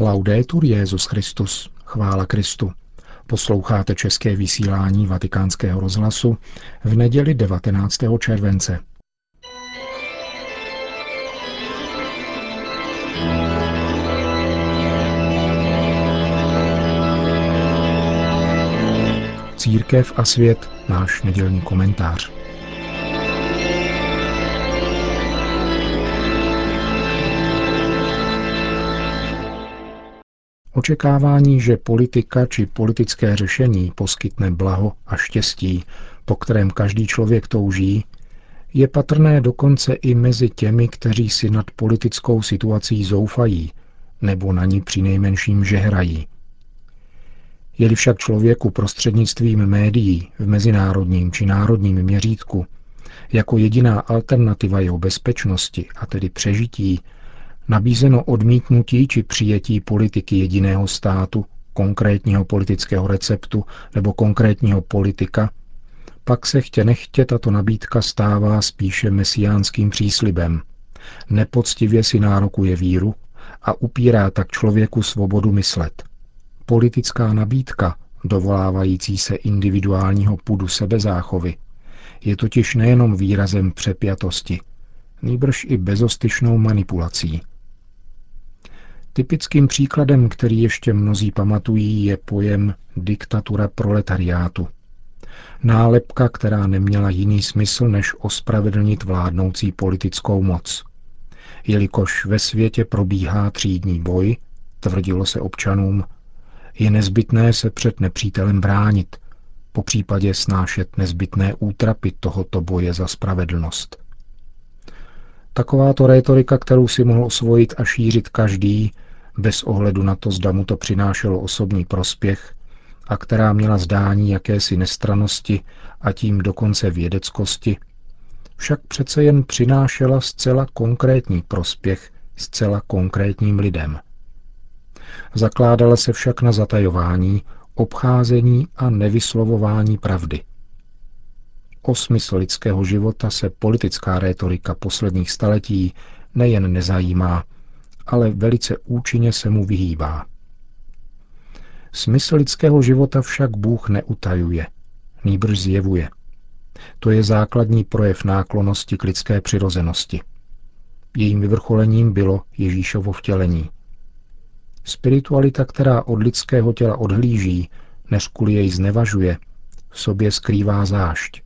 Laudetur Jezus Christus, chvála Kristu. Posloucháte české vysílání Vatikánského rozhlasu v neděli 19. července. Církev a svět, náš nedělní komentář. Očekávání, že politika či politické řešení poskytne blaho a štěstí, po kterém každý člověk touží, je patrné dokonce i mezi těmi, kteří si nad politickou situací zoufají nebo na ní při nejmenším žehrají. Je-li však člověku prostřednictvím médií v mezinárodním či národním měřítku jako jediná alternativa jeho bezpečnosti, a tedy přežití, nabízeno odmítnutí či přijetí politiky jediného státu, konkrétního politického receptu nebo konkrétního politika, pak se chtě nechtě tato nabídka stává spíše mesiánským příslibem. Nepoctivě si nárokuje víru a upírá tak člověku svobodu myslet. Politická nabídka, dovolávající se individuálního pudu sebezáchovy, je totiž nejenom výrazem přepjatosti, nýbrž i bezostyšnou manipulací. Typickým příkladem, který ještě mnozí pamatují, je pojem diktatura proletariátu. Nálepka, která neměla jiný smysl, než ospravedlnit vládnoucí politickou moc. Jelikož ve světě probíhá třídní boj, tvrdilo se občanům, je nezbytné se před nepřítelem bránit, po případě snášet nezbytné útrapy tohoto boje za spravedlnost. Takováto rétorika, kterou si mohl osvojit a šířit každý, bez ohledu na to, zda mu to přinášelo osobní prospěch, a která měla zdání jakési nestranosti a tím dokonce vědeckosti, však přece jen přinášela zcela konkrétní prospěch zcela konkrétním lidem. Zakládala se však na zatajování, obcházení a nevyslovování pravdy. O smysl lidského života se politická rétorika posledních staletí nejen nezajímá, ale velice účinně se mu vyhýbá. Smysl lidského života však Bůh neutajuje, nýbrž zjevuje. To je základní projev náklonosti k lidské přirozenosti. Jejím vyvrcholením bylo Ježíšovo vtělení. Spiritualita, která od lidského těla odhlíží, než kvůli jej znevažuje, v sobě skrývá zášť.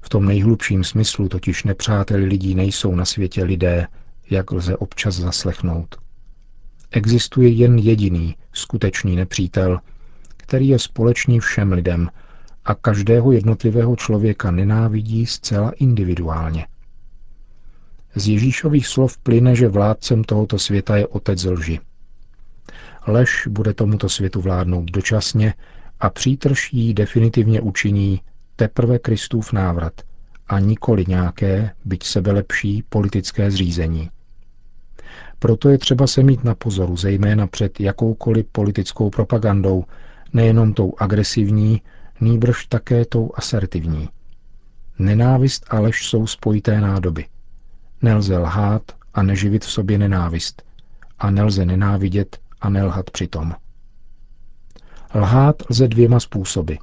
V tom nejhlubším smyslu totiž nepřáteli lidí nejsou na světě lidé, jak lze občas zaslechnout. Existuje jen jediný, skutečný nepřítel, který je společný všem lidem a každého jednotlivého člověka nenávidí zcela individuálně. Z Ježíšových slov plyne, že vládcem tohoto světa je otec lži. Lež bude tomuto světu vládnout dočasně a přítrž jí definitivně učiní teprve Kristův návrat a nikoli nějaké, byť sebelepší, politické zřízení. Proto je třeba se mít na pozoru, zejména před jakoukoliv politickou propagandou, nejenom tou agresivní, nýbrž také tou asertivní. Nenávist a lež jsou spojité nádoby. Nelze lhát a neživit v sobě nenávist. A nelze nenávidět a nelhat přitom. Lhát lze dvěma způsoby.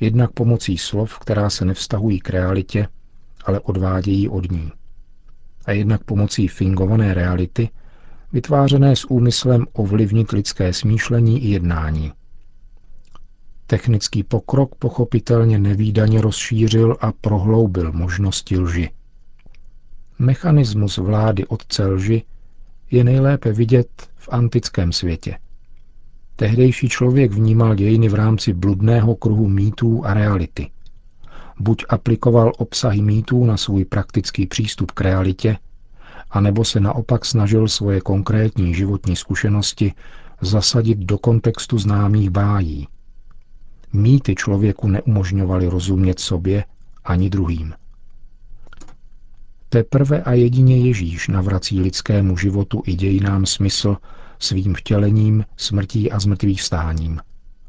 Jednak pomocí slov, která se nevztahují k realitě, ale odvádějí od ní a jednak pomocí fingované reality, vytvářené s úmyslem ovlivnit lidské smýšlení i jednání. Technický pokrok pochopitelně nevýdaně rozšířil a prohloubil možnosti lži. Mechanismus vlády otce lži je nejlépe vidět v antickém světě. Tehdejší člověk vnímal dějiny v rámci bludného kruhu mýtů a reality – buď aplikoval obsahy mýtů na svůj praktický přístup k realitě, anebo se naopak snažil svoje konkrétní životní zkušenosti zasadit do kontextu známých bájí. Mýty člověku neumožňovaly rozumět sobě ani druhým. Teprve a jedině Ježíš navrací lidskému životu i dějinám smysl svým vtělením, smrtí a zmrtvých vstáním.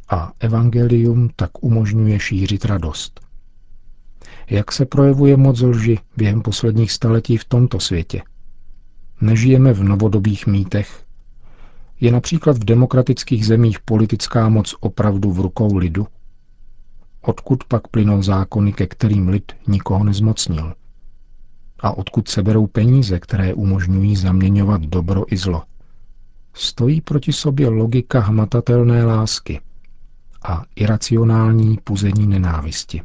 A evangelium tak umožňuje šířit radost. Jak se projevuje moc lži během posledních staletí v tomto světě? Nežijeme v novodobých mýtech. Je například v demokratických zemích politická moc opravdu v rukou lidu? Odkud pak plynou zákony, ke kterým lid nikoho nezmocnil? A odkud se berou peníze, které umožňují zaměňovat dobro i zlo? Stojí proti sobě logika hmatatelné lásky a iracionální puzení nenávisti.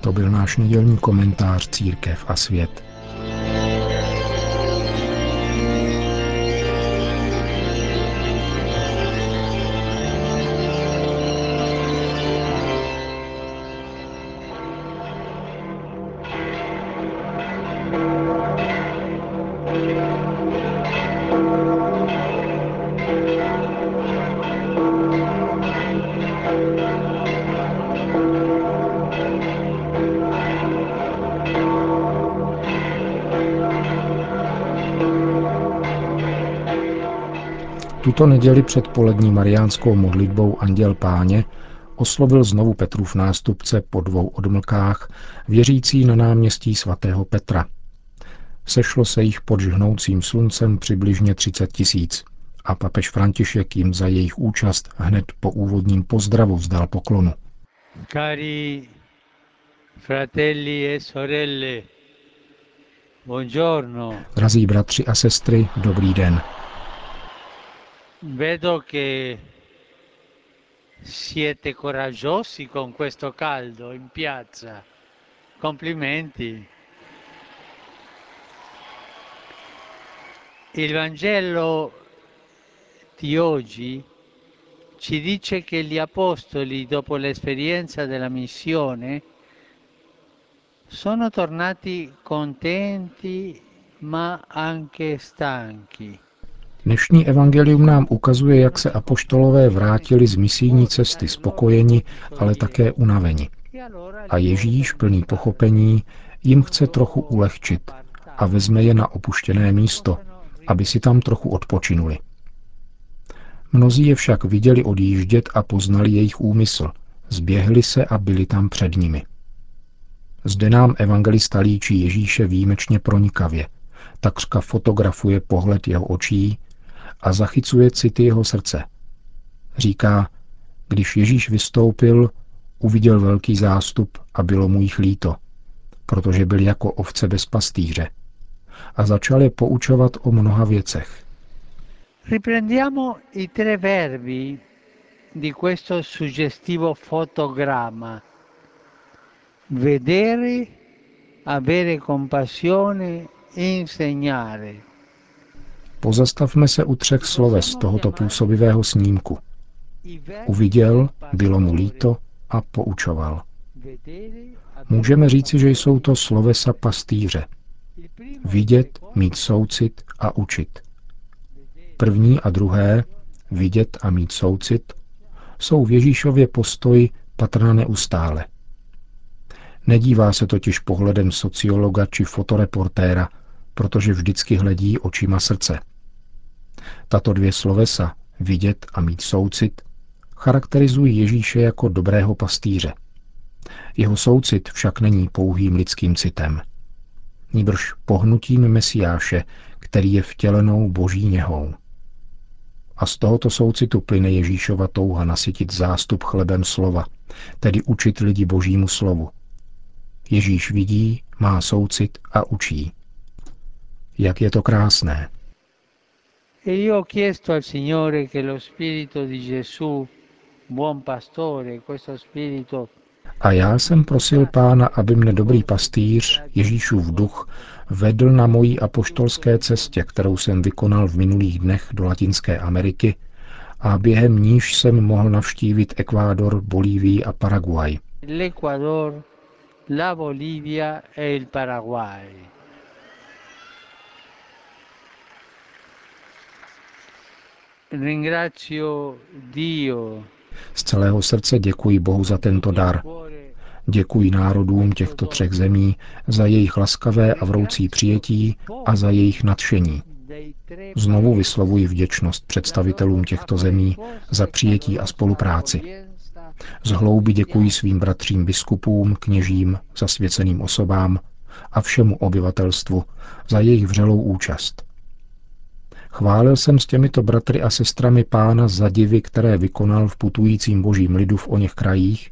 To byl náš nedělní komentář Církev a svět. Tuto neděli před polední mariánskou modlitbou Anděl Páně oslovil znovu Petrův nástupce po dvou odmlkách, věřící na náměstí svatého Petra. Sešlo se jich pod žhnoucím sluncem přibližně 30 tisíc a papež František jim za jejich účast hned po úvodním pozdravu vzdal poklonu. Cari fratelli e sorelle, buongiorno. Drazí bratři a sestry, dobrý den. Vedo che siete coraggiosi con questo caldo in piazza. Complimenti. Il Vangelo di oggi ci dice che gli apostoli, dopo l'esperienza della missione, sono tornati contenti ma anche stanchi. Dnešní evangelium nám ukazuje, jak se apoštolové vrátili z misijní cesty spokojeni, ale také unaveni. A Ježíš, plný pochopení, jim chce trochu ulehčit a vezme je na opuštěné místo, aby si tam trochu odpočinuli. Mnozí je však viděli odjíždět a poznali jejich úmysl, zběhli se a byli tam před nimi. Zde nám evangelista líčí Ježíše výjimečně pronikavě, takřka fotografuje pohled jeho očí a zachycuje city jeho srdce. Říká, když Ježíš vystoupil, uviděl velký zástup a bylo mu jich líto, protože byl jako ovce bez pastýře. A začal je poučovat o mnoha věcech. Riprendiamo i tre verbi di questo suggestivo fotogramma. Vedere, avere compassione, insegnare. Pozastavme se u třech sloves tohoto působivého snímku. Uviděl, bylo mu líto a poučoval. Můžeme říci, že jsou to slovesa pastýře. Vidět, mít soucit a učit. První a druhé, vidět a mít soucit, jsou v Ježíšově postoji patrna neustále. Nedívá se totiž pohledem sociologa či fotoreportéra, protože vždycky hledí očima srdce. Tato dvě slovesa, vidět a mít soucit, charakterizují Ježíše jako dobrého pastýře. Jeho soucit však není pouhým lidským citem. Níbrž pohnutím Mesiáše, který je vtělenou boží něhou. A z tohoto soucitu plyne Ježíšova touha nasytit zástup chlebem slova, tedy učit lidi božímu slovu. Ježíš vidí, má soucit a učí. Jak je to krásné. E io ho chiesto al Signore che lo spirito di Gesù, buon pastore, questo spirito a já jsem prosil pána, aby mne dobrý pastýř, Ježíšův duch, vedl na mojí apoštolské cestě, kterou jsem vykonal v minulých dnech do Latinské Ameriky a během níž jsem mohl navštívit Ekvádor, Bolívii a Paraguay. L'Ecuador, la Bolivia e il Paraguay. Z celého srdce děkuji Bohu za tento dar. Děkuji národům těchto třech zemí za jejich laskavé a vroucí přijetí a za jejich nadšení. Znovu vyslovuji vděčnost představitelům těchto zemí za přijetí a spolupráci. Z hlouby děkuji svým bratřím biskupům, kněžím, zasvěceným osobám a všemu obyvatelstvu za jejich vřelou účast. Chválil jsem s těmito bratry a sestrami pána za divy, které vykonal v putujícím božím lidu v oněch krajích,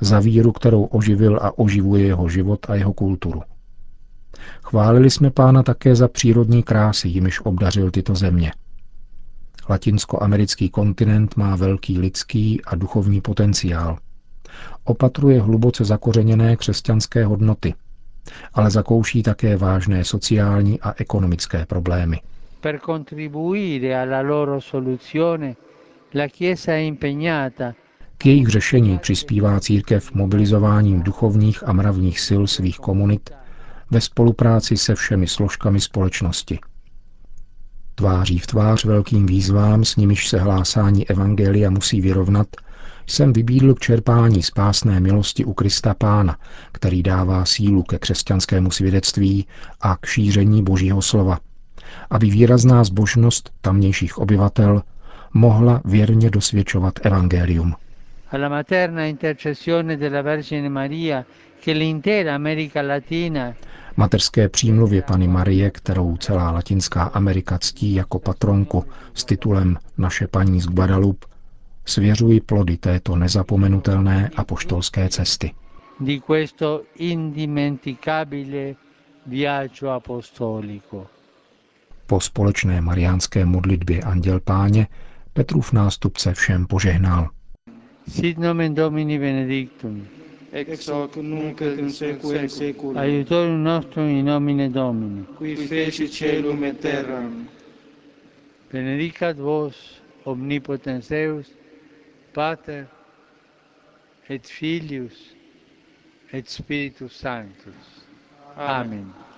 za víru, kterou oživil a oživuje jeho život a jeho kulturu. Chválili jsme pána také za přírodní krásy, jimiž obdařil tyto země. Latinskoamerický kontinent má velký lidský a duchovní potenciál. Opatruje hluboce zakořeněné křesťanské hodnoty, ale zakouší také vážné sociální a ekonomické problémy. Per contribuire alla loro soluzione, la Chiesa è impegnata k jejich řešení přispívá církev mobilizováním duchovních a mravních sil svých komunit ve spolupráci se všemi složkami společnosti. Tváří v tvář velkým výzvám, s nimiž se hlásání Evangelia musí vyrovnat, jsem vybídl k čerpání spásné milosti u Krista Pána, který dává sílu ke křesťanskému svědectví a k šíření Božího slova, aby výrazná zbožnost tamnějších obyvatel mohla věrně dosvědčovat Evangelium alla materna intercessione della Vergine Maria che l'intera America Latina Materské přímluvě Pany Marie, kterou celá Latinská Amerika ctí jako patronku s titulem Naše paní z Guadalupe, svěřuji plody této nezapomenutelné apoštolské cesty. Di questo indimenticabile viaggio apostolico. Po společné mariánské modlitbě Anděl Páně Petrův nástupce všem požehnal. Sit nomen Domini benedictum. ex hoc nunc et in saecula saecula. Aiutorium nostrum in nomine Domini. Qui feci celum et terram. Benedicat vos omnipotens Deus, Pater et Filius et Spiritus Sanctus. Amen. A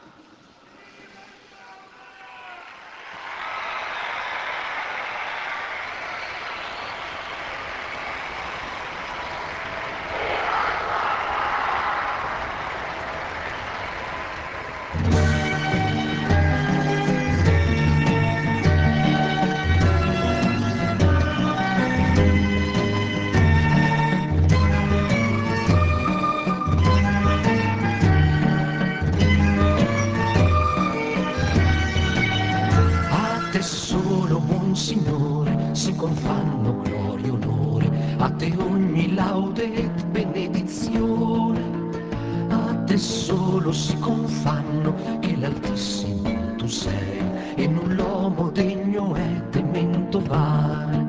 Te solo si confanno che l'Altissimo tu sei, e non l'uomo degno è temento vai.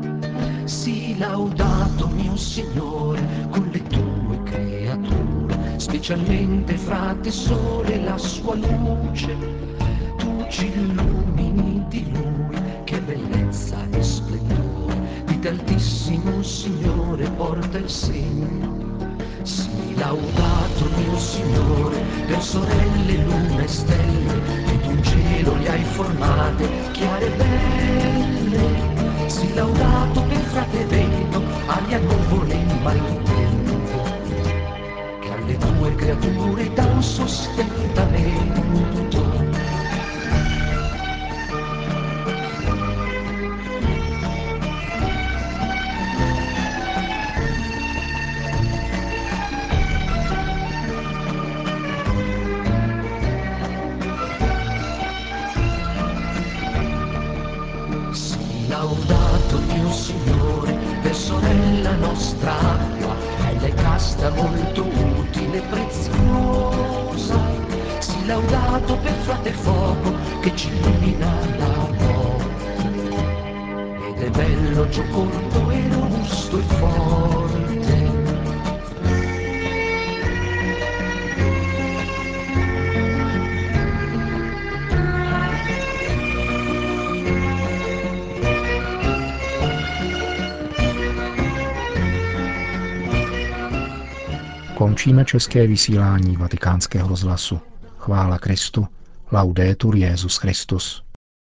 Sii laudato mio Signore con le tue creature, specialmente fra te sole e la sua luce. Tu ci illumini di Lui, che bellezza e splendore, di te altissimo Signore porta il segno. Sii laudato mio Signore, per sorelle, luna e stelle, che tu cielo li hai formate, chiare e belle. Sii laudato per frate vento, aria nuvole in maltempo, che alle tue creature dà un sostentamento. Che ci illumina la notte. Ed è bello, giocondo e robusto e forte. Končíme české vysílání vatikánského rozhlasu. Chvála Kristu. Laudetur Jezus Christus.